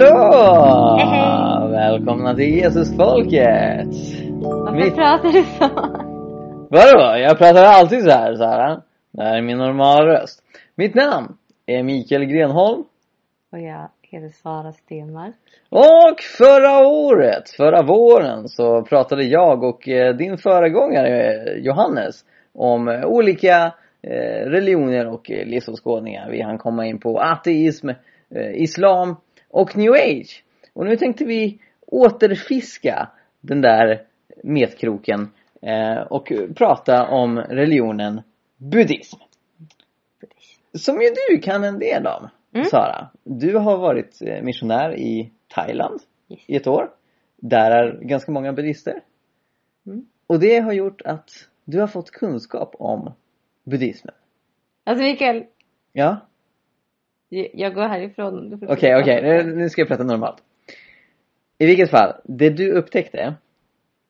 Hallå! Hej, hej. Välkomna till Jesusfolket! Varför Mitt- pratar du så? Vadå? Jag pratar alltid så här, Sara. Det här är min normala röst. Mitt namn är Mikael Grenholm. Och jag heter Sara Stenmark. Och förra året, förra våren, så pratade jag och eh, din föregångare eh, Johannes om eh, olika religioner och livsåskådningar. Vi hann komma in på ateism, islam och new age. Och nu tänkte vi återfiska den där metkroken eh, och prata om religionen buddhism. Som ju du kan en del om, Mm. Sara. Du har varit eh, missionär i Thailand Yes. i ett år. Där är ganska många buddister. Mm. Och det har gjort att du har fått kunskap om buddhismen. Alltså Mikael, Ja, jag går härifrån. Okej, okej. Nu, nu ska jag prata normalt. I vilket fall, det du upptäckte,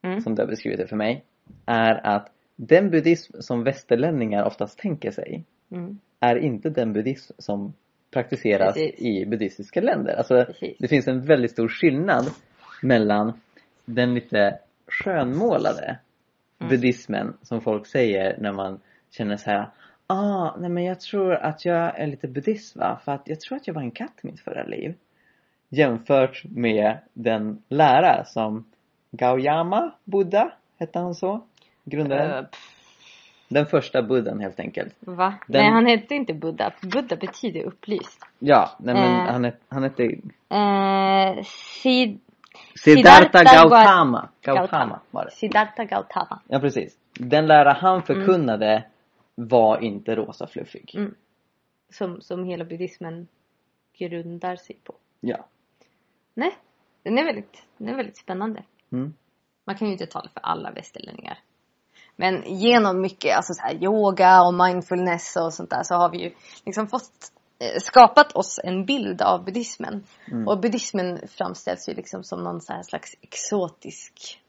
Mm. som du har beskrivit det för mig, är att den buddhism som västerlänningar oftast tänker sig Mm. är inte den buddhism som praktiseras Precis. i buddhistiska länder. Alltså, Precis. det finns en väldigt stor skillnad mellan den lite skönmålade Mm. buddhismen som folk säger när man känner så här Ah, nej men jag tror att jag är lite buddhist va? För att jag tror att jag var en katt i mitt förra liv. Jämfört med den lära som Gautama Buddha, hette han så? Grundaren? Pff, Den första buddhan helt enkelt. va? Den- Nej, han hette inte Buddha. Buddha betyder upplyst. Ja, nej men Eh. han, het, han hette Eh, Sid... Siddhartha Siddhartha Gautama. Gautama Gautama. var det. Siddhartha Gautama. Ja precis. Den lära han förkunnade var inte rosa fluffig. Mm. Som, som hela buddhismen grundar sig på. Ja. Nej, den är väldigt, den är väldigt spännande. Mm. Man kan ju inte tala för alla västerlänningar. Men genom mycket alltså så här, yoga och mindfulness och sånt där så har vi ju liksom fått eh, skapat oss en bild av buddhismen. Mm. Och buddhismen framställs ju liksom som någon så här slags exotisk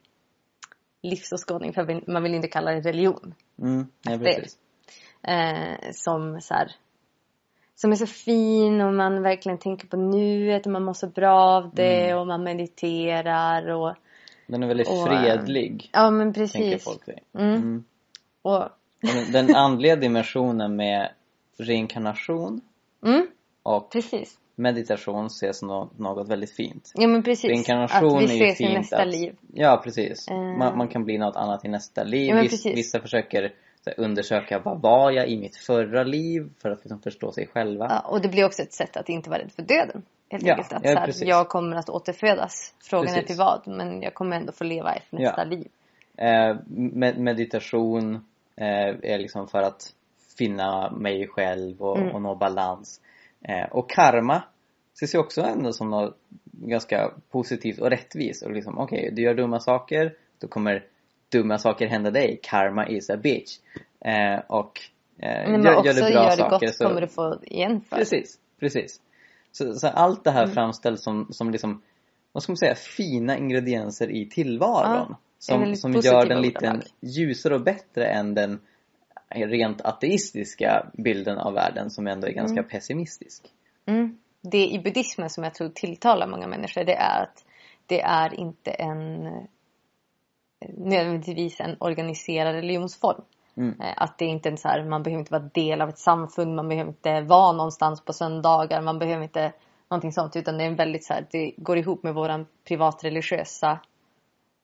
livsåskådning. För man vill inte kalla det religion. Mm. Ja, Det. Eh, som så här, som är så fin och man verkligen tänker på nuet och man mår så bra av det Mm. och man mediterar och Den är väldigt Och, fredlig. ja men precis. folk sig. Mm. Mm. Och, Den- andliga dimensionen med reinkarnation mm, och precis. meditation ses som nå- något väldigt fint. Ja men precis. Reinkarnation att vi är ju ses i nästa att- liv. Ja precis. Eh. Man, man kan bli något annat i nästa liv. Ja, men Viss, precis. vissa försöker undersöka vad var jag i mitt förra liv för att liksom förstå sig själva. Ja, och det blir också ett sätt att inte vara rädd för döden. Helt Ja, enkelt. Att ja, här, jag kommer att återfödas. Frågan är Precis. till vad. Men jag kommer ändå få leva ett nästa Ja. liv. Eh, med, meditation eh, är liksom för att finna mig själv och, Mm. och nå balans. Eh, och karma ses ju också ändå som något ganska positivt och rättvist. Och liksom, okej, du gör dumma saker, då kommer dumma saker hända dig. Karma is a bitch. Eh, och eh, Men gör, gör du bra gör du saker gott så... kommer du få igen för. Precis, precis. Så, så allt det här framställs som, som liksom, vad ska man säga, fina ingredienser i tillvaron. Ja, som som gör den lite ljusare och bättre än den rent ateistiska bilden av världen som ändå är ganska pessimistisk. Mm. Det i buddhismen som jag tror tilltalar många människor det är att det är inte en nödvändigtvis en organiserad religionsform. Mm. Eh, Att det inte är så här, man behöver inte vara del av ett samfund, man behöver inte vara någonstans på söndagar, man behöver inte någonting sånt utan det är en väldigt så här, det går ihop med våran privatreligiösa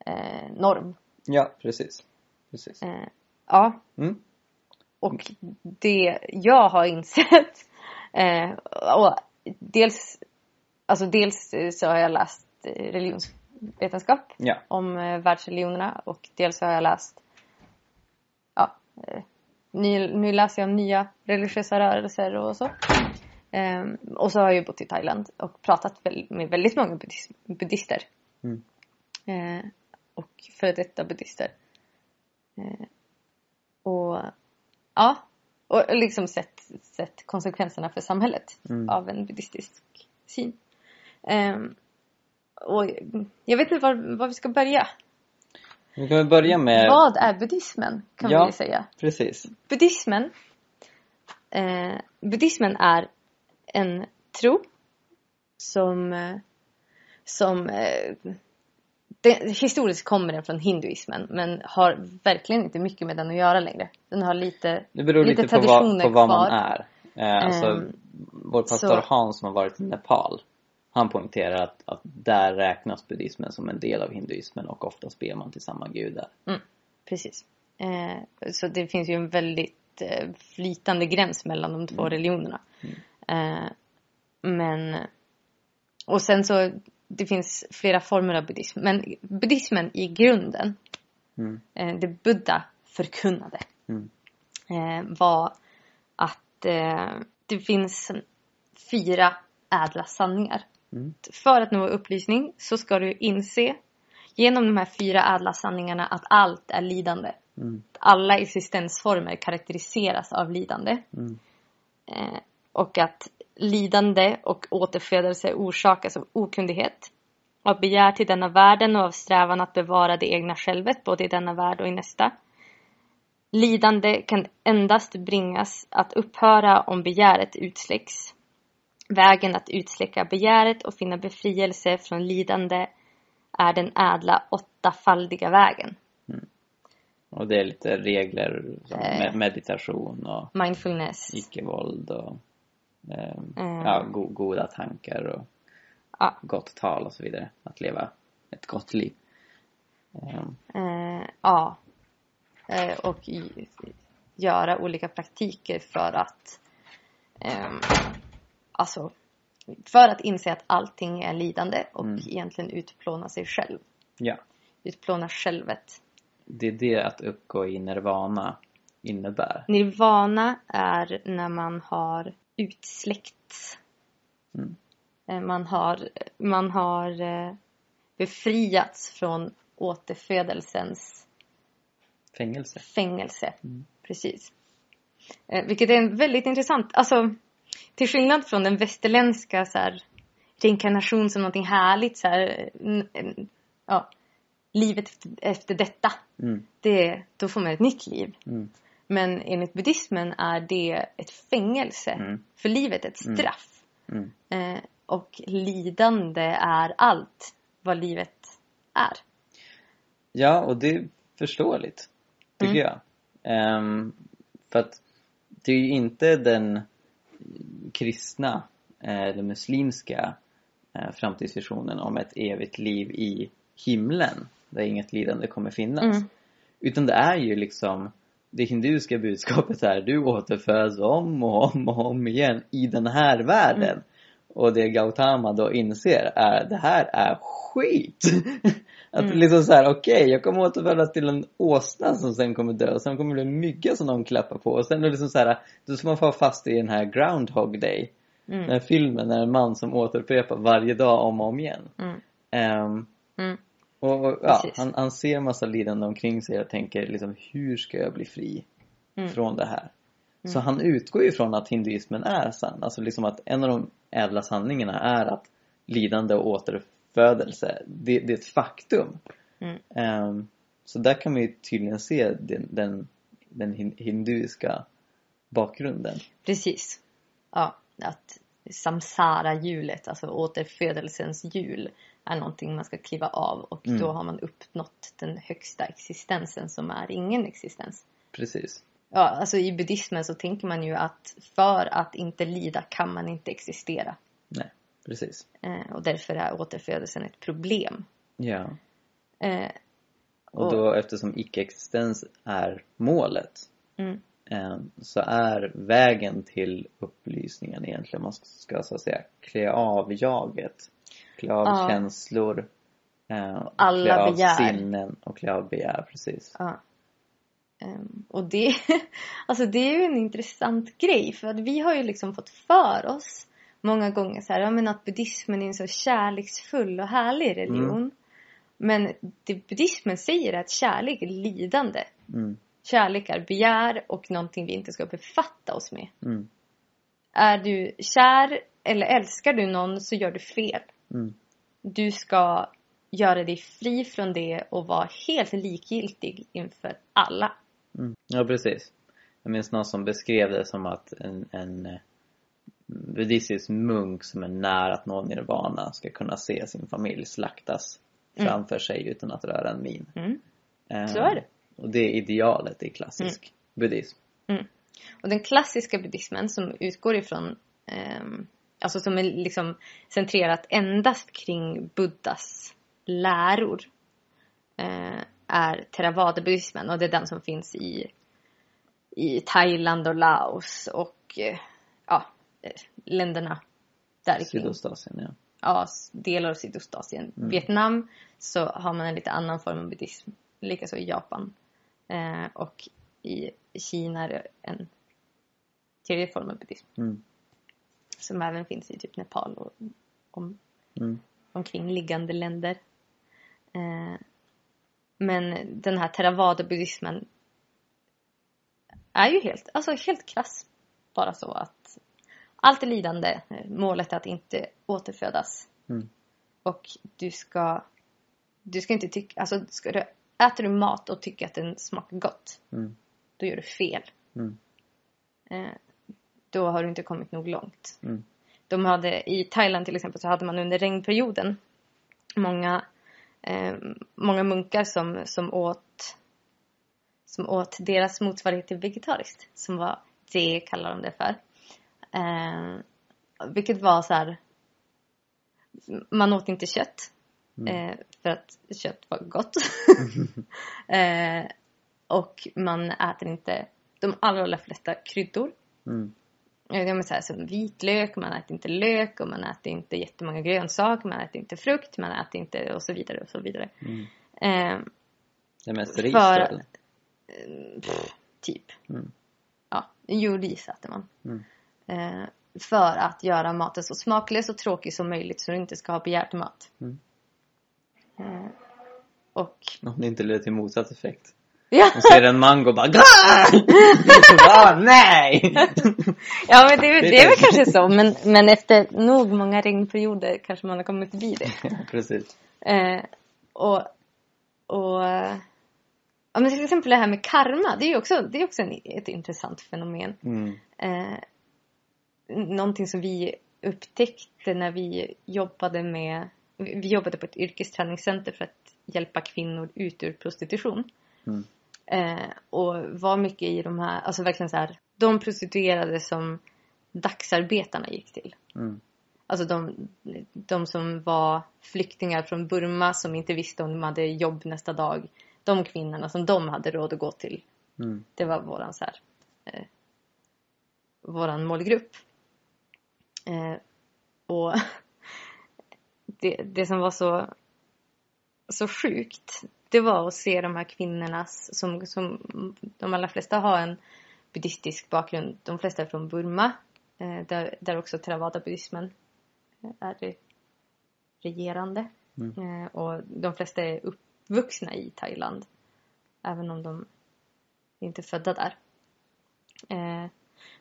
eh, norm. Ja, precis. precis. Eh, ja, Mm. och det jag har insett eh, och dels, alltså dels så har jag läst eh, religionsvetenskap Ja. om eh, världsreligionerna och dels har jag läst ja, eh, nu läser jag om nya religiösa rörelser och så. Ehm, och så har jag ju bott i Thailand och pratat med väldigt många buddhis, buddhister. Mm. Eh, och före detta buddhister. Eh, och ja, och liksom sett, sett konsekvenserna för samhället Mm. av en buddhistisk syn. Ehm, och jag vet inte var, var vi ska börja. Vi kan börja med... Vad är buddhismen? Kan Ja. vi säga. Precis. Buddhismen, eh, buddhismen är en tro som, eh, som eh, det, historiskt kommer den från hinduismen men har verkligen inte mycket med den att göra längre. Den har lite Det beror lite, lite på, vad, på vad man är. Eh, alltså, Ehm, vår pastor så- Hans som har varit i Nepal, han poängterar att, att där räknas buddhismen som en del av hinduismen och oftast ber man till samma gudar. Precis. Eh, så det finns ju en väldigt eh, flytande gräns mellan de två religionerna. Eh, men och sen så det finns flera former av buddhism. Men buddhismen i grunden, Mm. eh, det Buddha förkunnade Mm. eh, var att eh, det finns fyra ädla sanningar. Mm. För att nå upplysning så ska du inse genom de här fyra ädla sanningarna att allt är lidande. Mm. Alla existensformer karaktäriseras av lidande. Mm. Eh, och att lidande och återfödelse orsakas av okunnighet. Av begär till denna världen och av strävan att bevara det egna självet både i denna värld och i nästa. Lidande kan endast bringas att upphöra om begäret utsläcks. Vägen att utsläcka begäret och finna befrielse från lidande är den ädla åttafaldiga vägen. Och det är lite regler som Eh. med meditation och Mindfulness. icke-våld och eh, Mm. ja, go goda tankar och Ja. gott tal och så vidare. Att leva ett gott liv. Eh, Eh, ja. Eh, och i, göra olika praktiker för att ehm, alltså för att inse att allting är lidande och Mm. egentligen utplåna sig själv. ja, Utplåna självet. det är det att uppgå i nirvana innebär. Nirvana är när man har utsläckts. Mm. Eh, Man har, man har eh, befriats från återfödelsens Fängelse. fängelse. Mm. Precis. Eh, vilket är en väldigt intressant, alltså till skillnad från den västerländska så här, reinkarnation som någonting härligt så här, ja, livet efter, detta. Mm. Det, då får man ett nytt liv. Mm. Men enligt buddhismen är det ett fängelse. Mm. För livet ett Mm. straff. Mm. Eh, och lidande är allt vad livet är. Ja, och det är förståeligt. Tycker Mm. jag. Ehm, för att det är ju inte den kristna eh, eller muslimska eh, framtidsvisionen om ett evigt liv i himlen där inget lidande kommer finnas. Mm. Utan det är ju liksom det hinduiska budskapet är du återföds om och om och om igen i den här världen. Mm. Och det Gautama då inser är det här är skit! Att Mm. liksom så här, okej jag kommer återfödas till en åsna som sen kommer dö och sen kommer det bli en mygga som någon klappar på och sen är det liksom så här, då ska man få fast i den här Groundhog Day. Den här Mm. filmen är en man som återupprepar varje dag om och om igen. Mm. Ehm, Mm. och, och ja, han, han ser massa lidande omkring sig och tänker liksom hur ska jag bli fri Mm. från det här? Så han utgår ju från att hinduismen är sann. Alltså liksom att en av de ädla sanningarna är att lidande och återfödelse, det, det är ett faktum. Mm. Ehm, så där kan man ju tydligen se den, den, den hin- hinduiska bakgrunden. Precis. Ja, att samsara-hjulet, alltså återfödelsens hjul, är någonting man ska kliva av och Mm. då har man uppnått den högsta existensen som är ingen existens. Precis. Ja, alltså i buddhismen så tänker man ju att för att inte lida kan man inte existera. Nej, precis. Eh, och därför är återfödelsen ett problem. Ja. Eh, Och då eftersom icke-existens är målet mm, eh, så är vägen till upplysningen egentligen, man ska så att säga klä av jaget. Klä av Ja. känslor. Eh, Alla klä av begär. sinnen och klä av begär, precis. ja. Ehm, och det, alltså det är ju en intressant grej för att vi har ju liksom fått för oss många gånger så här, ja, men att buddhismen är en så kärleksfull och härlig religion. Men det buddhismen säger är att kärlek är lidande. Mm, Kärlek är begär och någonting vi inte ska befatta oss med. mm, Är du kär eller älskar du någon så gör du fel. mm, Du ska göra dig fri från det och vara helt likgiltig inför alla. mm. Ja, precis. Jag minns någon som beskrev det som att en, en eh, buddhistisk munk som är nära att nå nirvana ska kunna se sin familj slaktas Mm. framför sig utan att röra en min. Mm. Eh, Så är det. Och det är idealet i klassisk buddhism. Och den klassiska buddhismen som utgår ifrån, ehm, alltså som är liksom centrerat endast kring Buddhas läror, eh, är Theravada-buddhismen och det är den som finns i, i Thailand och Laos och eh, ja, eh, länderna där. Sydostasien, ja. Ja, delar av Sydostasien. Mm. Vietnam så har man en lite annan form av buddhism, likaså i Japan. Eh, och i Kina är det en tredje form av buddhism Mm. som även finns i typ Nepal och om, Mm. omkringliggande länder. Eh, men den här Theravada-buddhismen är ju helt, alltså helt krass. Bara så att allt är lidande. Målet är att inte återfödas. Mm. Och du ska, du ska inte tycka, alltså ska du, äter du mat och tycker att den smakar gott, Mm. då gör du fel. Mm. Eh, då har du inte kommit nog långt. Mm. De hade, I Thailand till exempel så hade man under regnperioden många, eh, många munkar som, som åt som åt deras motsvarighet till vegetariskt. Som var, det kallar de det för. Eh, vilket var så här. Man åt inte kött. Eh, för att kött var gott. eh, och man äter inte de allra flesta kryddor. Mm. Eh, Ja, men så här, som vitlök, man äter inte lök och man äter inte jättemånga grönsaker, man äter inte frukt, man äter inte och så vidare och så vidare. Mm. Eh, Det är mest ris För- eller? pff, typ. Mm. Ja, jo, ris äter man. Mm. Eh, för att göra maten så smaklös och tråkig som möjligt så du inte ska ha begär till mat. Mm. Eh, och... Om det inte leder till motsatt effekt. Ja, Man ser en mango och bara ah, nej! ja men det, är- Det är väl kanske så. Men, men efter nog många regnperioder kanske man har kommit förbi det. Precis. Eh, och, och ja, men till exempel det här med karma. Det är ju också, det är också en, ett intressant fenomen. Mm. Eh, någonting som vi upptäckte när vi jobbade med vi jobbade på ett yrkesträningscenter för att hjälpa kvinnor ut ur prostitution. Mm. Eh, och var mycket i de här, alltså verkligen så här, de prostituerade som dagsarbetarna gick till. Mm. Alltså de, de som var flyktingar från Burma som inte visste om de hade jobb nästa dag. De kvinnorna som de hade råd att gå till. Mm. Det var våran så här, eh, våran målgrupp. Eh, och det, det som var så, så sjukt, det var att se de här kvinnornas, som, som de allra flesta har en buddhistisk bakgrund. De flesta är från Burma, eh, där, där också Theravada-buddhismen är regerande. Mm. Eh, och de flesta är uppvuxna i Thailand, även om de inte är födda där. Eh,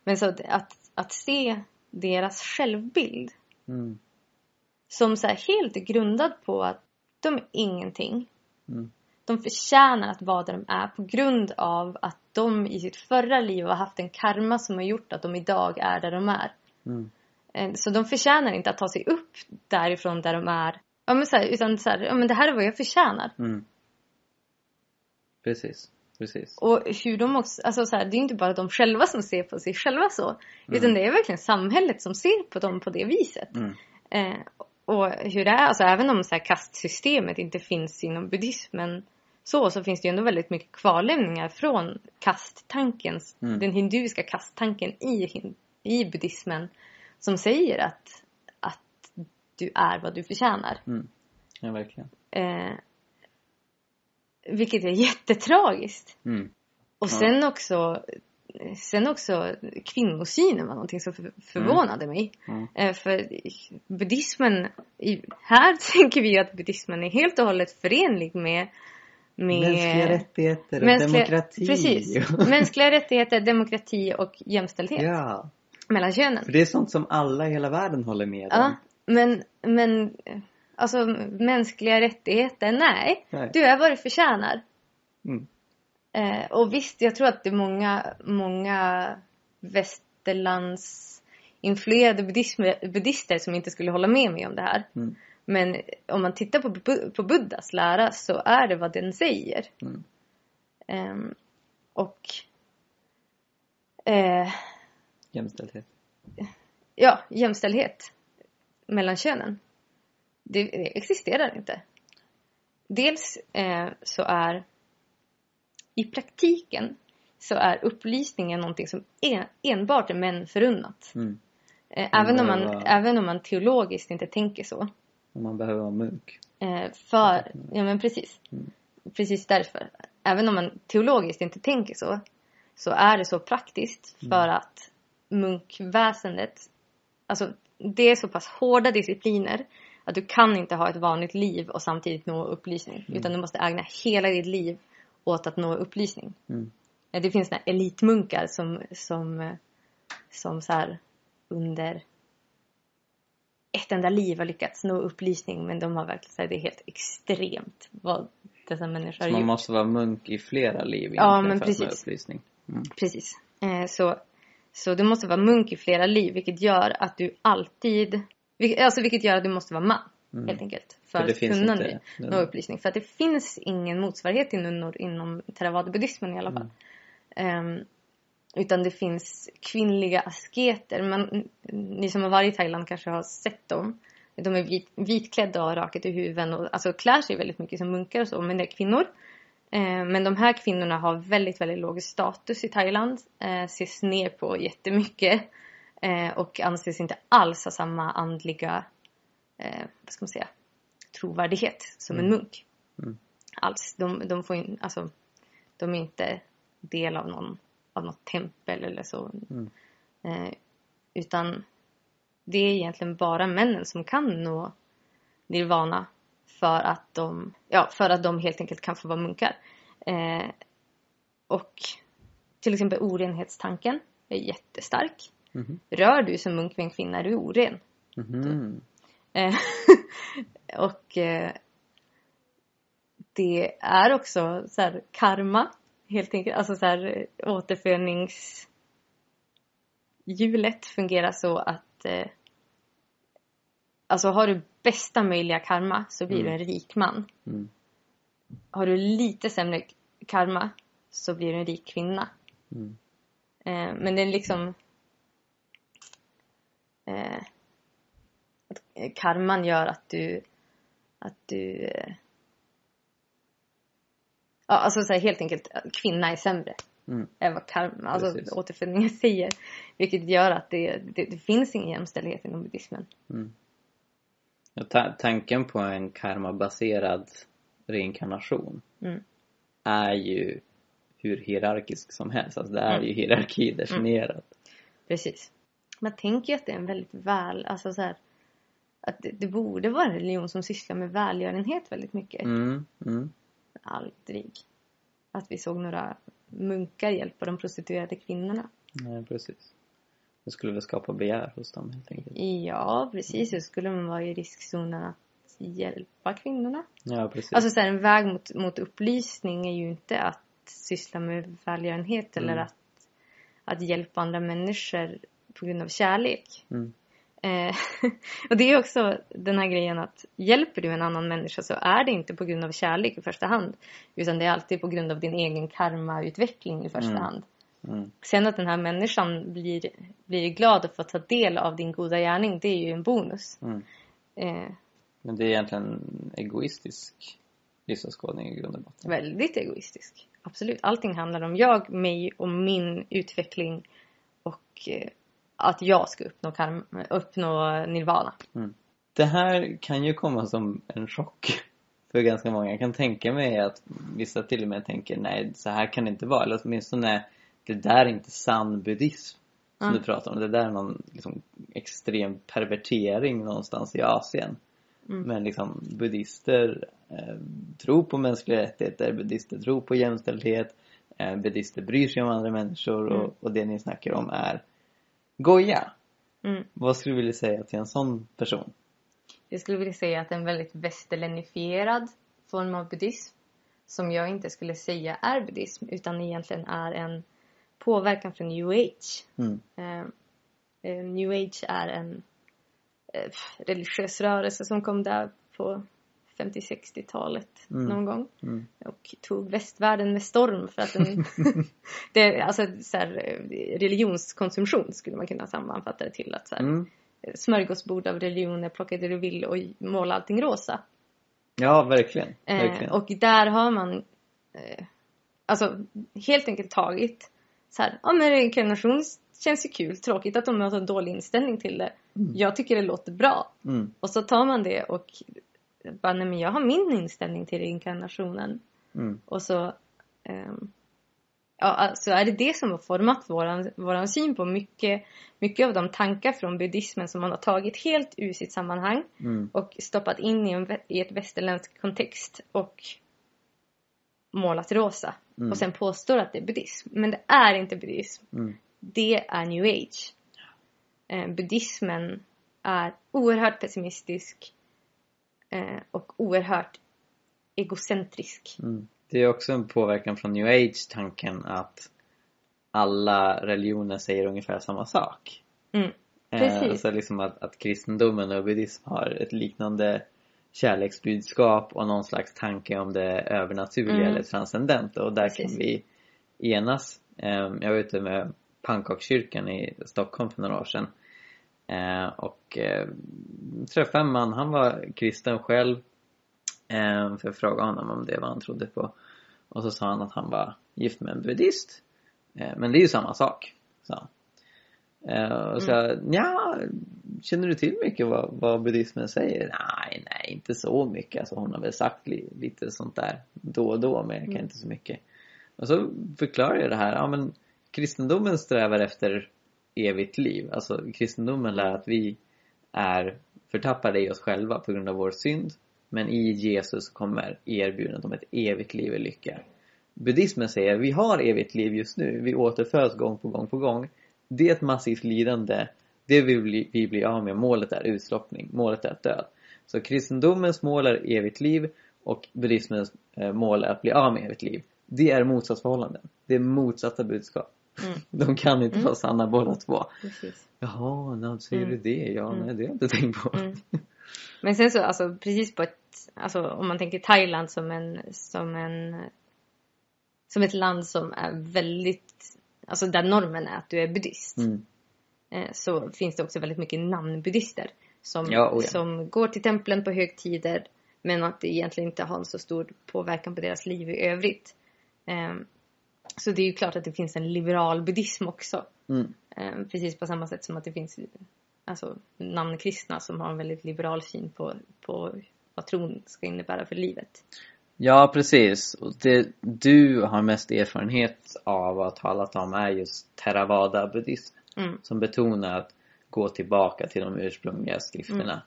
men så att, att se deras självbild Mm. som så helt grundad på att de är ingenting. Mm. De förtjänar att vara där de är på grund av att de i sitt förra liv har haft en karma som har gjort att de idag är där de är. Mm. Eh, Så de förtjänar inte att ta sig upp därifrån där de är. Ja, men så här, utan så här, ja, men det här är vad jag förtjänar. Mm. Precis. Precis. Och hur de också, alltså så här, det är inte bara de själva som ser på sig själva så. Utan det är verkligen samhället som ser på dem på det viset. Mm. Eh, och hur det är, alltså även om så här kastsystemet inte finns inom buddhismen så, så finns det ju ändå väldigt mycket kvarlämningar från kasttankens, Mm. den hinduiska kasttanken i, i buddhismen som säger att, att du är vad du förtjänar. Mm. Ja, verkligen. Eh, vilket är jättetragiskt. Mm. Och Ja. sen också Sen också kvinnosynen var någonting som för, förvånade mig. Mm. För buddhismen, här tänker vi att buddhismen är helt och hållet förenlig med, med Mänskliga rättigheter och mänskliga- demokrati. Precis. Mänskliga rättigheter, demokrati och jämställdhet ja. mellan könen. För det är sånt som alla i hela världen håller med Ja, om. men, men alltså mänskliga rättigheter, nej. Nej. Du är vad du förtjänar. Mm. Eh, och visst, jag tror att det är många, många västerlands influerade buddhism, buddhister som inte skulle hålla med mig om det här. Mm. Men om man tittar på, Bu- på Buddhas lära så är det vad den säger. Mm. Ehm, och eh, Jämställdhet. ja, jämställdhet mellan könen. Det, existerar inte. Dels eh, så är i praktiken så är upplysningen någonting som en, enbart är män förunnat. Mm. Eh, även, om man, behöver- även om man teologiskt inte tänker så. Och man behöver vara munk. Eh, för, ja men precis. Mm. Precis därför. Även om man teologiskt inte tänker så. Så är det så praktiskt Mm. för att munkväsendet, alltså det är så pass hårda discipliner att du kan inte ha ett vanligt liv och samtidigt nå upplysning. Mm. Utan du måste ägna hela ditt liv åt att nå upplysning. Mm. Eh, Det finns några elitmunkar som, som, eh, som så här under ett enda liv har lyckats nå upplysning men de har verkligen så här, det är helt extremt vad dessa människor Så har man gjort. måste vara munk i flera liv Ja, men för att nå precis. upplysning. Mm. Precis. Eh, så, så du måste vara munk i flera liv vilket gör att du alltid, vil- alltså vilket gör att du måste vara man Mm. helt enkelt. För, För att kunna inte nå, nå upplysning. För att det finns ingen motsvarighet till nunnor inom theravada-buddhismen i alla fall. Ehm, utan det finns kvinnliga asketer. Men ni som har varit i Thailand kanske har sett dem. De är vit, vitklädda och har rakat i huven och alltså klär sig väldigt mycket som munkar och så. Men det är kvinnor. Eh, men de här kvinnorna har väldigt, väldigt låg status i Thailand. Eh, ses ner på jättemycket. Eh, och anses inte alls ha samma andliga, eh, vad ska man säga, trovärdighet som en Mm. munk. Mm. Alls. De, de får in, alltså, de är inte del av någon, av något tempel eller så. Mm. Eh, utan det är egentligen bara männen som kan nå nirvana för att de, ja, för att de helt enkelt kan få vara munkar. Eh, och till exempel orenhetstanken är jättestark. Mhm. Rör du som munk med en kvinna är du oren. Eh, och eh, det är också så här karma helt enkelt. Alltså så här eh, återföringshjulet fungerar så att eh, alltså har du bästa möjliga karma så blir Mm. du en rik man. Mm. Har du lite sämre karma så blir du en rik kvinna. Mm. Eh, men det är liksom eh, att eh, karman gör att du att du eh, ja, alltså så här, helt enkelt att kvinna är sämre Mm. än vad karma, alltså Precis. återfödningen säger. Vilket gör att det, det, det finns ingen jämställdhet inom buddhismen. Mm. Ta- tanken på en karmabaserad reinkarnation Mm. är ju hur hierarkisk som helst. Alltså det är Mm. ju hierarki definierat. Precis. Man tänker ju att det är en väldigt väl, alltså så här, att det, det borde vara en religion som sysslar med välgörenhet väldigt mycket. Mm. Mm. Aldrig. Att vi såg några munkar hjälpa de prostituerade kvinnorna. Nej, precis. Det skulle väl skapa begär hos dem helt enkelt. Ja, precis. Så skulle man vara i riskzonen att hjälpa kvinnorna. Ja, precis. Alltså så här, en väg mot, mot upplysning är ju inte att syssla med välgörenhet eller Mm. att, att hjälpa andra människor på grund av kärlek. Mm. Eh, och det är också den här grejen att hjälper du en annan människa så är det inte på grund av kärlek i första hand. Utan det är alltid på grund av din egen karmautveckling i första Mm. hand. Mm. Sen att den här människan blir, blir glad att få ta del av din goda gärning, det är ju en bonus. Mm. Eh, Men det är egentligen en egoistisk livsåskådning i grund och botten. väldigt egoistisk. Absolut. Allting handlar om jag, mig och min utveckling och eh, att jag ska uppnå, karma, uppnå nirvana. Det här kan ju komma som en chock för ganska många. Jag kan tänka mig att vissa till och med tänker nej, så här kan det inte vara. Eller åtminstone, det där är inte sann buddhism som Mm. du pratar om. Det där är någon liksom, extrem pervertering någonstans i Asien. Mm. Men liksom buddister eh, tror på mänskliga rättigheter, buddister tror på jämställdhet, eh, buddister bryr sig om andra människor Mm. och, och det ni snackar om är goja. Mm. Vad skulle du vilja säga till en sån person? Jag skulle vilja säga att en väldigt västerlänifierad form av buddhism. Som jag inte skulle säga är buddhism utan egentligen är en påverkan från new age. Mm. Eh, eh, new age är en eh, religiös rörelse som kom där på 50-60-talet Mm. någon gång. Mm. Och tog västvärlden med storm för att den... det, alltså så här, eh, religionskonsumtion skulle man kunna sammanfatta det till. Att så här, Mm. Smörgåsbord av religioner, plocka det du vill och måla allting rosa. Ja, verkligen. Eh, verkligen. och där har man eh, alltså helt enkelt tagit så här, ja men reinkarnation känns ju kul, tråkigt att de har så dålig inställning till det. Mm. Jag tycker det låter bra. Mm. Och så tar man det och bara, nej men jag har min inställning till reinkarnationen. Mm. Och så ehm, ja, alltså är det det som har format våran, våran syn på mycket, mycket av de tankar från buddhismen som man har tagit helt ur sitt sammanhang Mm. och stoppat in i, en, i ett västerländsk kontext och målat rosa. Mm. Och sen påstår att det är buddhism. Men det är inte buddhism. Mm. Det är new age. Eh, buddhismen är oerhört pessimistisk och oerhört egocentrisk. Mm. Det är också en påverkan från new age-tanken att alla religioner säger ungefär samma sak. Mm. Eh, Precis. Alltså liksom att, att kristendomen och buddhism har ett liknande kärleksbudskap och någon slags tanke om det övernaturliga Mm. eller transcendenta och där Precis. kan vi enas. Eh, Jag var ute med pannkakskyrkan i Stockholm för några år sedan eh, och eh, träffade en man, han var kristen själv eh, för jag frågade honom om det var han trodde på och så sa han att han var gift med en buddhist Eh, men det är ju samma sak, sa han. Eh, och så jag, ja, känner du till mycket vad, vad buddhismen säger? Nej, nej, inte så mycket. Alltså hon har väl sagt li, lite sånt där då och då, men jag kan Mm. inte så mycket. Och så förklarar jag det här, ja men kristendomen strävar efter evigt liv. Alltså kristendomen lär att vi är förtappade i oss själva på grund av vår synd. Men i Jesus kommer erbjudandet om ett evigt liv i lycka. Buddhismen säger vi har evigt liv just nu, vi återföds gång på gång på gång. Det är ett massivt lidande. Det vill vi, vi bli av med. Målet är utslockning. Målet är död. Så kristendomens mål är evigt liv och buddhismens eh, mål är att bli av med evigt liv. Det är motsatsförhållanden. Det är motsatta budskap. Mm. De kan inte Mm. vara sanna båda två. Precis. Jaha, när säger Mm. du det? Ja, Mm. nej det har jag inte tänkt på. Mm. Men sen så, alltså precis på ett, alltså om man tänker Thailand som en, som en, som ett land som är väldigt, alltså där normen är att du är buddhist. Mm. Eh, så finns det också väldigt mycket namnbuddhister. Som, Ja, oh ja. som går till templen på högtider. Men att det egentligen inte har en så stor påverkan på deras liv i övrigt. Så det är ju klart att det finns en liberal buddhism också. Mm. Eh, precis på samma sätt som att det finns alltså, namnkristna som har en väldigt liberal syn på, på vad tron ska innebära för livet. Ja, precis. Och det du har mest erfarenhet av att ha talat om är just theravada buddhism. Mm. Som betonar att gå tillbaka till de ursprungliga skrifterna.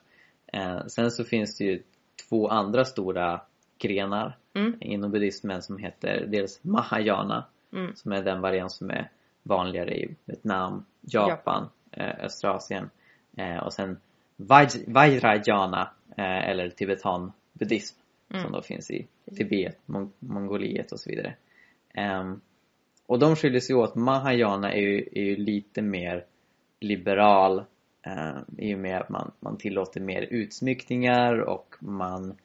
Eh, sen så finns det ju två andra stora grenar Mm. inom buddhismen som heter dels Mahayana Mm. som är den variant som är vanligare i Vietnam, Japan, eh, östra Asien eh, och sen Vaj- Vajrayana eh, eller tibetan buddhism Mm. som då finns i Tibet, Mong- Mongoliet och så vidare. Ehm, och de skiljer sig åt. Mahayana är ju, är ju lite mer liberal eh, i och med att man, man tillåter mer utsmyckningar och man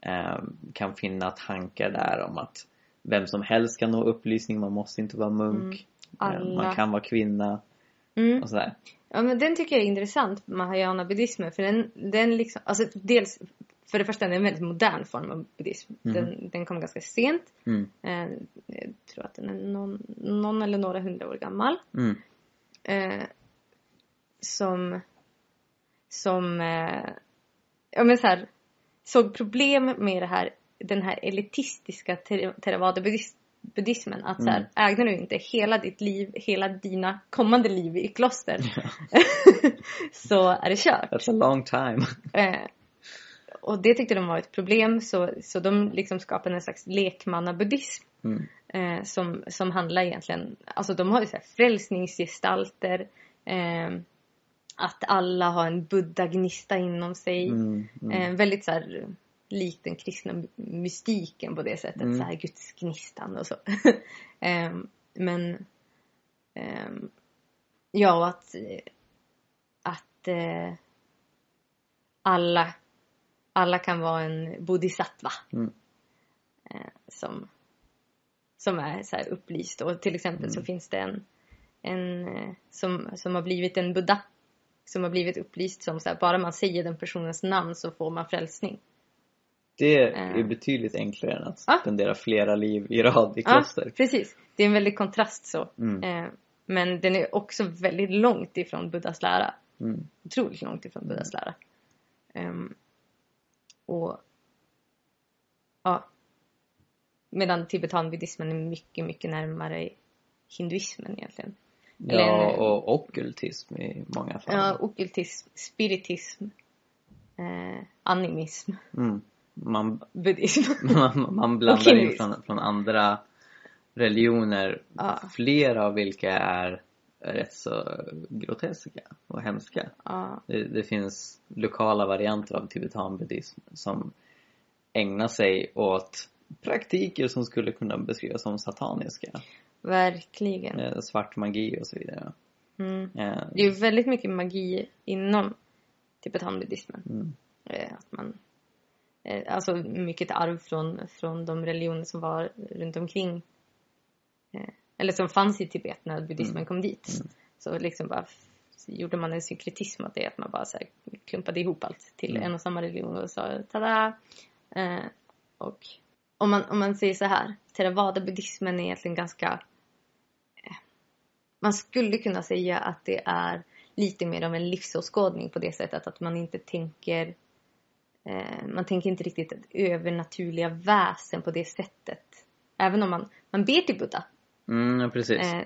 eh, kan finna tankar där om att vem som helst kan nå upplysning, man måste inte vara munk. Mm. Eh. Man kan vara kvinna Mm. och sådär. Ja men den tycker jag är intressant, mahayana buddhismen. För den, den liksom, alltså dels, för det första den är en väldigt modern form av buddhism. Mhm. Den, den kom ganska sent. Mm. Eh, jag tror att den är någon, någon eller några hundra år gammal. Mm. Eh, som, som, eh, ja men så här, såg problem med det här, den här elitistiska ter- theravada buddhis- buddhismen. Att så här, Mm. ägnar du inte hela ditt liv, hela dina kommande liv i kloster så är det kört. That's a long time. Eh, och det tyckte de var ett problem så, så de liksom skapade en slags lekmannabuddhism. Mm. Eh, som, som handlar egentligen, alltså de har ju så här frälsningsgestalter. Eh, att alla har en buddha-gnista inom sig. Mm. Mm. Eh, väldigt så här likt den kristna mystiken på det sättet. Mm. Så här gudsgnistan och så. eh, men ehm, ja, och att, att eh, alla, alla kan vara en bodhisattva. Mm. Eh, som, som är så här upplyst. Och till exempel så Mm. finns det en, en eh, som, som har blivit en buddha. Som har blivit upplyst som så här, bara man säger den personens namn så får man frälsning. Det är Eh. betydligt enklare än att Ja. spendera flera liv i rad i Ja, kloster. precis. Det är en väldig kontrast så. Mm. Eh, men den är också väldigt långt ifrån Buddhas lära. Mm. Otroligt långt ifrån Buddhas lära. Ehm, och ja. Medan tibetanbuddhismen är mycket, mycket närmare hinduismen egentligen. Ja, en- och ockultism i många fall. Ja, ockultism, spiritism, eh, animism, Mm. Man, buddhism. man, man blandar in från, från andra religioner, Ja. flera av vilka är rätt så groteska och hemska. ja, Det, det finns lokala varianter av tibetanbuddhism som ägnar sig åt praktiker som skulle kunna beskrivas som sataniska. verkligen. Eh, Svart magi och så vidare. Mm. Eh, Det är ju väldigt mycket magi inom tibetanbuddhismen. Mm. Eh, att man, alltså mycket arv från, från de religioner som var runt omkring. Eh, eller som fanns i Tibet när buddhismen Mm. kom dit. Mm. Så liksom bara gjorde man en synkretism av det. Att man bara så klumpade ihop allt till Mm. en och samma religion och sa tada! Eh, och om man, om man säger så här. Theravada-buddhismen är egentligen ganska eh, man skulle kunna säga att det är lite mer av en livsåskådning på det sättet att man inte tänker eh, man tänker inte riktigt övernaturliga väsen på det sättet. Även om man, man ber till Buddha. Mm, precis. Eh,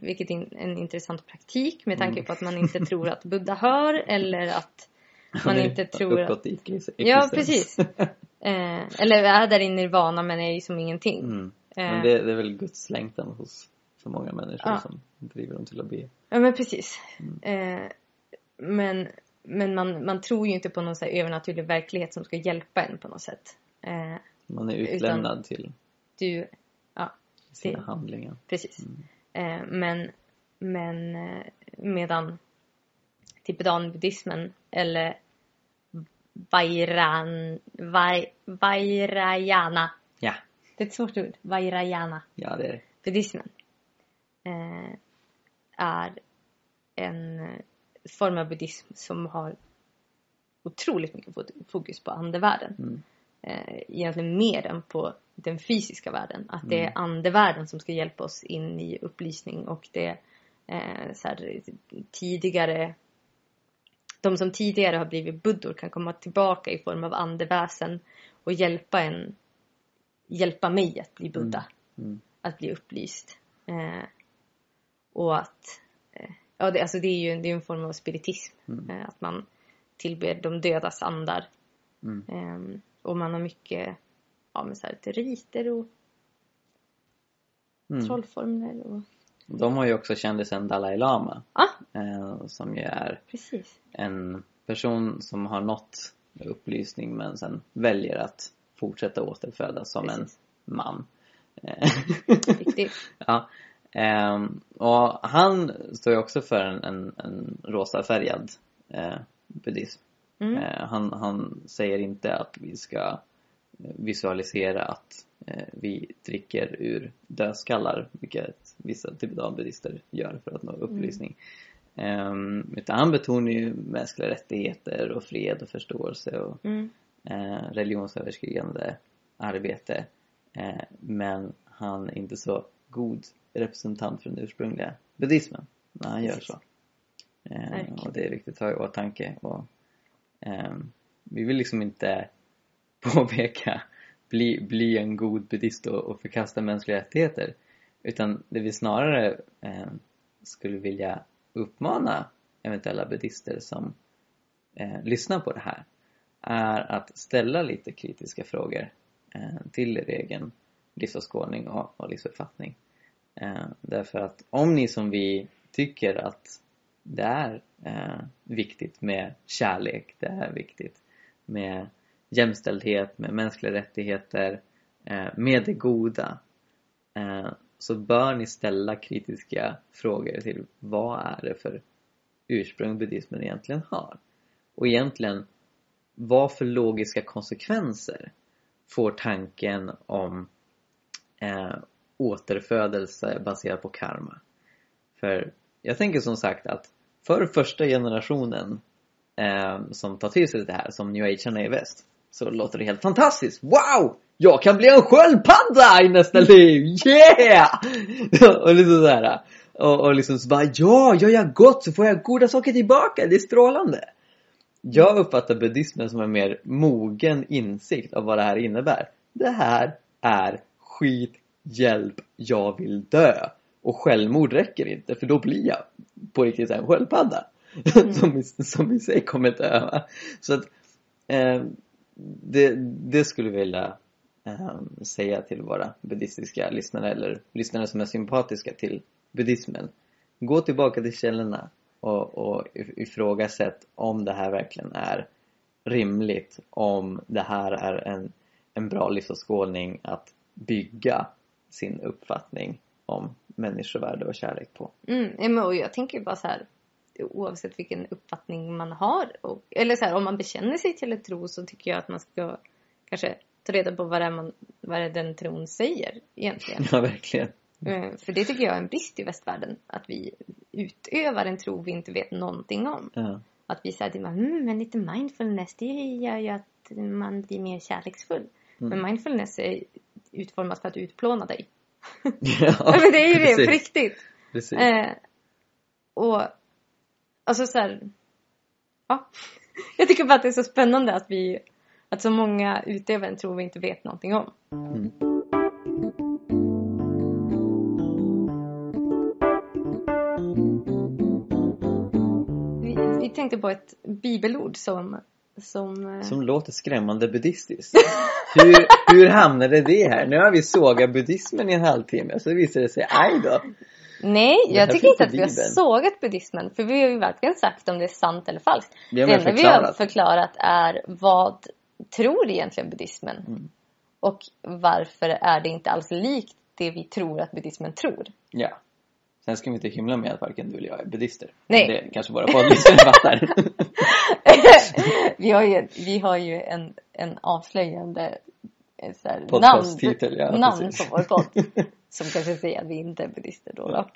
vilket är en intressant praktik med tanke Mm. på att man inte tror att Buddha hör eller att man är inte tror att... existens. Ja, precis. Eh, eller är där i nirvana men är ju som ingenting. mm. Eh, Men det, det är väl Guds längtan hos för många människor Ja. som driver dem till att be. Ja men precis. Mm. Eh, men men man, man tror ju inte på någon så övernaturlig verklighet som ska hjälpa en på något sätt. Eh, Man är utlämnad till du, ja sina Det- handlingar. precis. Mm. Eh, men men eh, medan tibetanbuddhismen eller Vairan, vai, Vairayana. Ja, Det är ett svårt ord. Vairayana. ja det är det. buddhismen eh, är en form av buddhism som har otroligt mycket fokus på andevärlden. Mm. Eh, egentligen mer än på den fysiska världen. Att det är Mm. andevärlden som ska hjälpa oss in i upplysning och det eh, så här, tidigare de som tidigare har blivit buddor kan komma tillbaka i form av andeväsen och hjälpa en hjälpa mig att bli buddha Mm. att bli upplyst. Eh, och att, ja det, alltså det är ju det är en form av spiritism. Mm. Eh, att man tillber de dödas andar. Mm. Eh, och man har mycket, ja men så här, riter och Mm. trollformler och, De har ju också kändisen Dalai Lama. ja Eh, som ju är precis. en person som har nått upplysning men sen väljer att fortsätta återfödas som Precis. en man. Eh, Riktigt. ja. Ehm, och han står ju också för en, en, en rosafärgad eh, buddhism. Mm. Eh, han, han säger inte att vi ska visualisera att eh, vi dricker ur dödskallar, vilket vissa tibetanbuddhister gör för att nå upplysning. Ehm, utan han betonar ju mänskliga rättigheter och fred och förståelse och Mm. eh, religionsöverskridande arbete. Eh, men han är inte så god representant för den ursprungliga buddhismen när han gör så. Eh, Verkligen. och det är viktigt att ha i åtanke. Och, ehm, vi vill liksom inte påpeka bli, bli en god buddhist och, och förkasta mänskliga rättigheter. Utan det vi snarare eh, skulle vilja uppmana eventuella buddhister som eh, lyssnar på det här är att ställa lite kritiska frågor eh, till er egen livsåskådning och, och livsuppfattning. Eh, därför att om ni som vi tycker att det är eh, viktigt med kärlek, det är viktigt med jämställdhet, med mänskliga rättigheter, eh, med det goda eh, så bör ni ställa kritiska frågor till vad är det för ursprung buddhismen egentligen har. Och egentligen, vad för logiska konsekvenser får tanken om eh, återfödelse baserad på karma? För jag tänker som sagt att för första generationen eh, som tar till sig det här, som new agearna i väst, så låter det helt fantastiskt. Wow! Jag kan bli en sköldpadda i nästa liv! Yeah! och liksom såhär. Och, och liksom så bara, ja, gör jag gott så får jag goda saker tillbaka. Det är strålande. Jag uppfattar buddhismen som en mer mogen insikt av vad det här innebär. Det här är skit, hjälp, jag vill dö. Och självmord räcker inte för då blir jag på riktigt en sköldpadda. Mm. som, som i sig kommer dö. Så att eh, det, det skulle jag vilja eh, säga till våra buddhistiska lyssnare eller lyssnare som är sympatiska till buddhismen. Gå tillbaka till källorna och, och ifrågasätt om det här verkligen är rimligt. Om det här är en, en bra livsåskådning att bygga sin uppfattning om människovärde och kärlek på. Mm, och jag tänker bara så här oavsett vilken uppfattning man har. Och, eller så här, om man bekänner sig till en tro så tycker jag att man ska kanske ta reda på vad det är, man, vad är den tron säger egentligen. Ja, verkligen. Eh, för det tycker jag är en brist i västvärlden. Att vi utövar en tro vi inte vet någonting om. Ja. Att vi säger att mm, men lite mindfulness det gör ju att man blir mer kärleksfull. Mm. Men mindfulness är utformat för att utplåna dig. Ja, men det är ju det, på riktigt. Precis. Eh, och alltså så här, ja. Jag tycker bara att det är så spännande att vi, att så många utövar en tro vi inte vet någonting om. Mm. Vi, vi tänkte på ett bibelord som som... eh, Som låter skrämmande buddhistiskt. hur, hur hamnade det här? Nu har vi sågat buddhismen i en halvtimme så visar det sig, aj då. Nej, jag tycker inte att vi har sågat buddhismen. För vi har ju verkligen sagt om det är sant eller falskt. Det Det vi enda vi har förklarat. förklarat är vad tror egentligen buddhismen? Mm. Och varför är det inte alls likt det vi tror att buddhismen tror? Ja. Sen ska vi inte hymla med att varken du eller jag är buddhister. Nej. Det kanske våra poddlyssnare fattar. vi har ju, vi har ju en, en avslöjande eh, så här, namn, ja, namn precis. på vår podd. Som kanske säger att vi inte är buddhister då. då.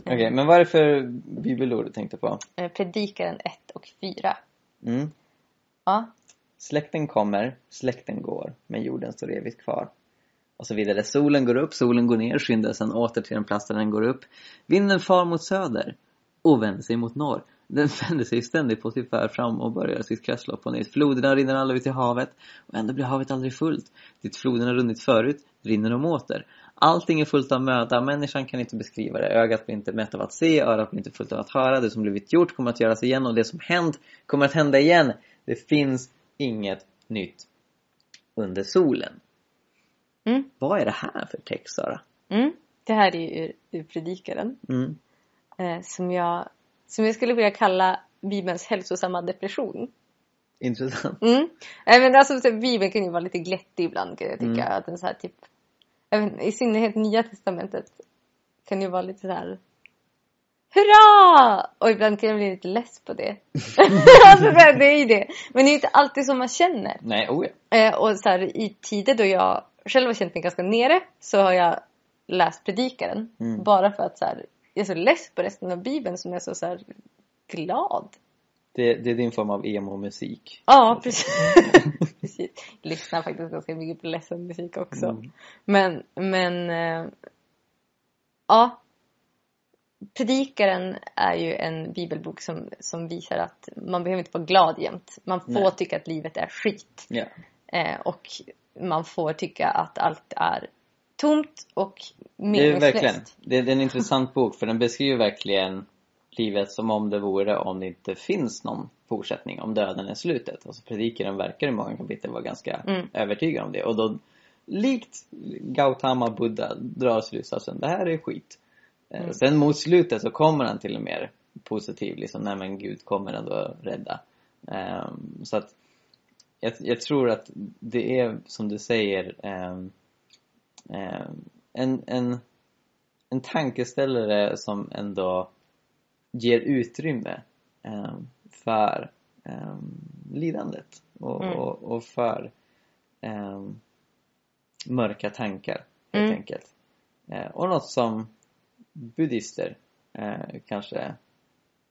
Okej, men vad är det för bibelord du tänkte på? Eh, Predikaren 1 och 4. Mm. Ja, Släkten kommer, släkten går, men jorden står evigt kvar. Och så vidare. Solen går upp, solen går ner, skyndar sen åter till den plats där den går upp. Vinden far mot söder och vänder sig mot norr. Den vänder sig ständigt på sin färd fram och börjar sitt kretslopp på nytt. Floderna rinner alla ut till havet och ändå blir havet aldrig fullt. Dit floderna runnit förut rinner de åter. Allting är fullt av möda, människan kan inte beskriva det. Ögat blir inte mätt av att se, örat blir inte fullt av att höra. Det som blivit gjort kommer att göras igen och det som hänt kommer att hända igen. Det finns inget nytt under solen. Mm. Vad är det här för text, Sara? mm. det här är ju ur, ur Predikaren. Mm. Eh, som, jag, som jag skulle vilja kalla Bibelns hälsosamma depression. Intressant. Mm. Nej, men alltså, så, Bibeln kan ju vara lite glättig ibland kan jag tycka. Mm. Att den så här, typ, inte, I synnerhet Nya Testamentet kan ju vara lite så här Hurra! Och ibland kan jag bli lite less på det. alltså, det är- det är ju det. Men det är ju inte alltid som man känner. Nej, oh ja. Eh, och så här, i tider då jag själv har känt mig ganska nere så har jag läst Predikaren. Mm. Bara för att så här, jag är så less på resten av Bibeln som är så, så här, glad. Det, det är din form av emo-musik. Ja, precis. precis. Jag lyssnar faktiskt ganska mycket på ledsen musik också. Mm. Men, men eh, ja. Predikaren är ju en bibelbok som, som visar att man behöver inte vara glad jämt. Man får Nej. tycka att livet är skit. Ja. Eh, och man får tycka att allt är tomt och Det är meningslöst. verkligen, det är det är en intressant bok för den beskriver verkligen livet som om det vore om det inte finns någon fortsättning, om döden är slutet. Och så predikaren verkar i många kapitel vara ganska Mm. övertygad om det. Och då, likt Gautama Buddha, drar slutsatsen, det här är skit. Eh, Mm. Sen mot slutet så kommer han till en mer positiv, liksom, nej men Gud kommer ändå rädda. Ehm, så att jag, jag tror att det är som du säger ehm, ehm, en, en, en tankeställare som ändå ger utrymme för lidandet och, Mm. och, och för mörka tankar helt Mm. enkelt. Eh, och något som buddister eh, kanske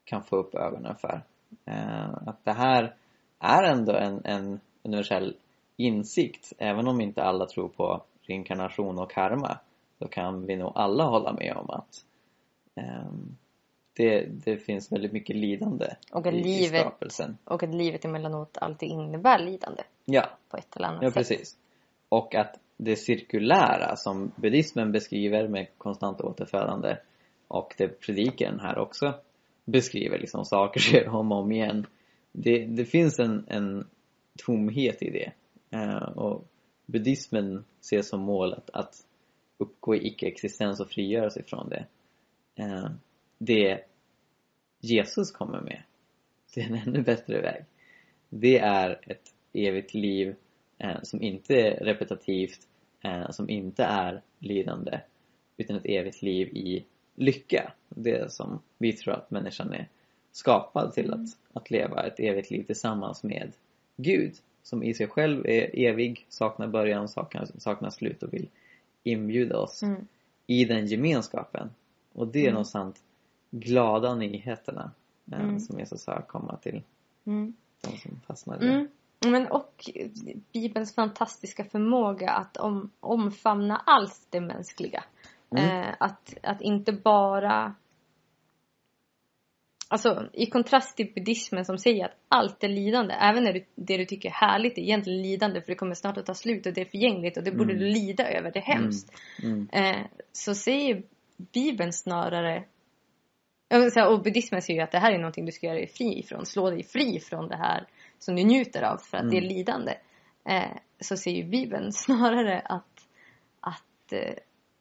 kan få upp ögonen för. Eh, att det här är ändå en, en universell insikt. Även om inte alla tror på reinkarnation och karma så kan vi nog alla hålla med om att ehm, det, det finns väldigt mycket lidande Och att i, i livet- skapelsen. Och att livet emellanåt alltid innebär lidande Ja, på ett eller annat ja sätt. precis. Och att det cirkulära som buddhismen beskriver med konstant återfödande och det predikaren här också beskriver liksom saker sker om och om igen. Det, det finns en, en tomhet i det. Eh, och buddhismen ser som mål att, att uppgå i icke-existens och frigöra sig från det. Eh, det Jesus kommer med, det är en ännu bättre väg. Det är ett evigt liv som inte är repetitivt, eh, som inte är lidande, utan ett evigt liv i lycka. Det som vi tror att människan är skapad till att, att leva ett evigt liv tillsammans med Gud som i sig själv är evig, saknar början, saknar, saknar slut och vill inbjuda oss Mm. i den gemenskapen. Och det är Mm. någonstans glada nyheterna eh, Mm. som Jesus sa komma till Mm. de som fastnade. Mm. Men och Bibelns fantastiska förmåga att om, omfamna allt det mänskliga. Mm. Eh, att, att inte bara... Alltså i kontrast till buddhismen som säger att allt är lidande. Även när du, det du tycker är härligt är egentligen lidande för det kommer snart att ta slut och det är förgängligt och det borde Mm. du lida över. Det är hemskt. Mm. Eh, så säger Bibeln snarare och buddhismen säger ju att det här är någonting du ska göra dig fri ifrån. Slå dig fri från det här som du njuter av för att det är Mm. lidande. Eh, så säger ju Bibeln snarare att, att eh,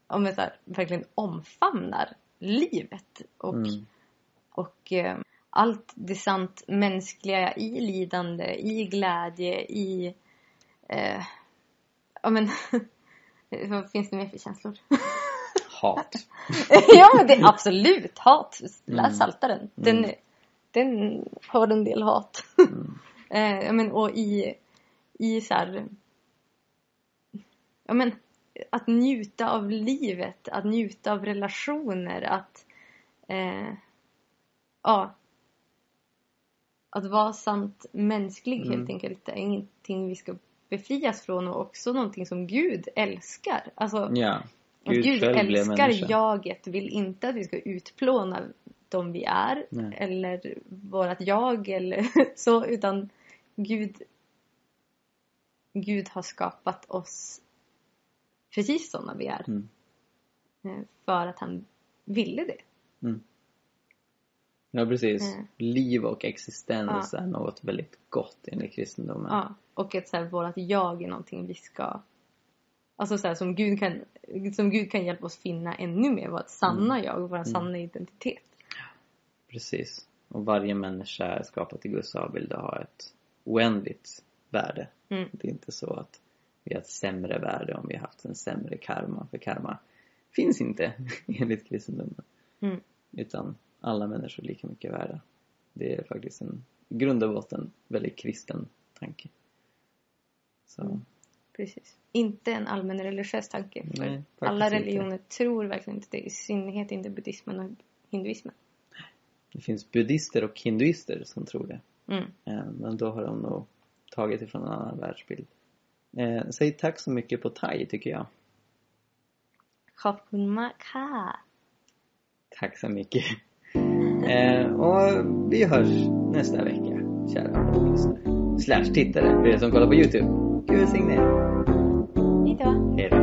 om så här, verkligen omfamnar livet och, Mm. och eh, allt det sant mänskliga i lidande, i glädje, i... Eh, ja men, vad finns det mer för känslor? Hat. ja men det är absolut hat. Läs Mm. Psaltaren. Den, Mm. den har en del hat. Eh, men, och i, i så här, ja men att njuta av livet, att njuta av relationer, att eh, ja att vara sant mänsklig Mm. helt enkelt är ingenting vi ska befrias från och också någonting som Gud älskar. Alltså, Ja. Gud Gud älskar jaget, vill inte att vi ska utplåna de vi är Nej. eller vårat jag eller så utan Gud Gud har skapat oss precis sådana vi är Mm. eh, för att han ville det. Ja, precis. Mm. Liv och existens är något väldigt gott enligt kristendomen. Ja, och att så här, vårat jag är någonting vi ska Alltså så här, som, Gud kan, som Gud kan hjälpa oss finna ännu mer vårt sanna Mm. jag, vår sanna identitet. Precis. Och varje människa är skapad till Guds avbild och har ett oändligt värde. Mm. Det är inte så att vi har ett sämre värde om vi har haft en sämre karma. För karma finns inte enligt kristendomen. Mm. Utan alla människor är lika mycket värda. Det är faktiskt en i grund och botten väldigt kristen tanke. Så, Mm. Precis. Inte en allmän religiös tanke. För Nej, alla inte. religioner tror verkligen inte det. I synnerhet inte buddhismen och hinduismen. det finns buddister och hinduister som tror det. Mm. Eh, men då har de nog tagit ifrån en annan världsbild. Eh, säg tack så mycket på thai tycker jag. Tack så mycket. eh, och vi hörs nästa vecka, kära lyssnare. Slash tittare, för er som kollar på Youtube. Gud välsigne er. Hej då.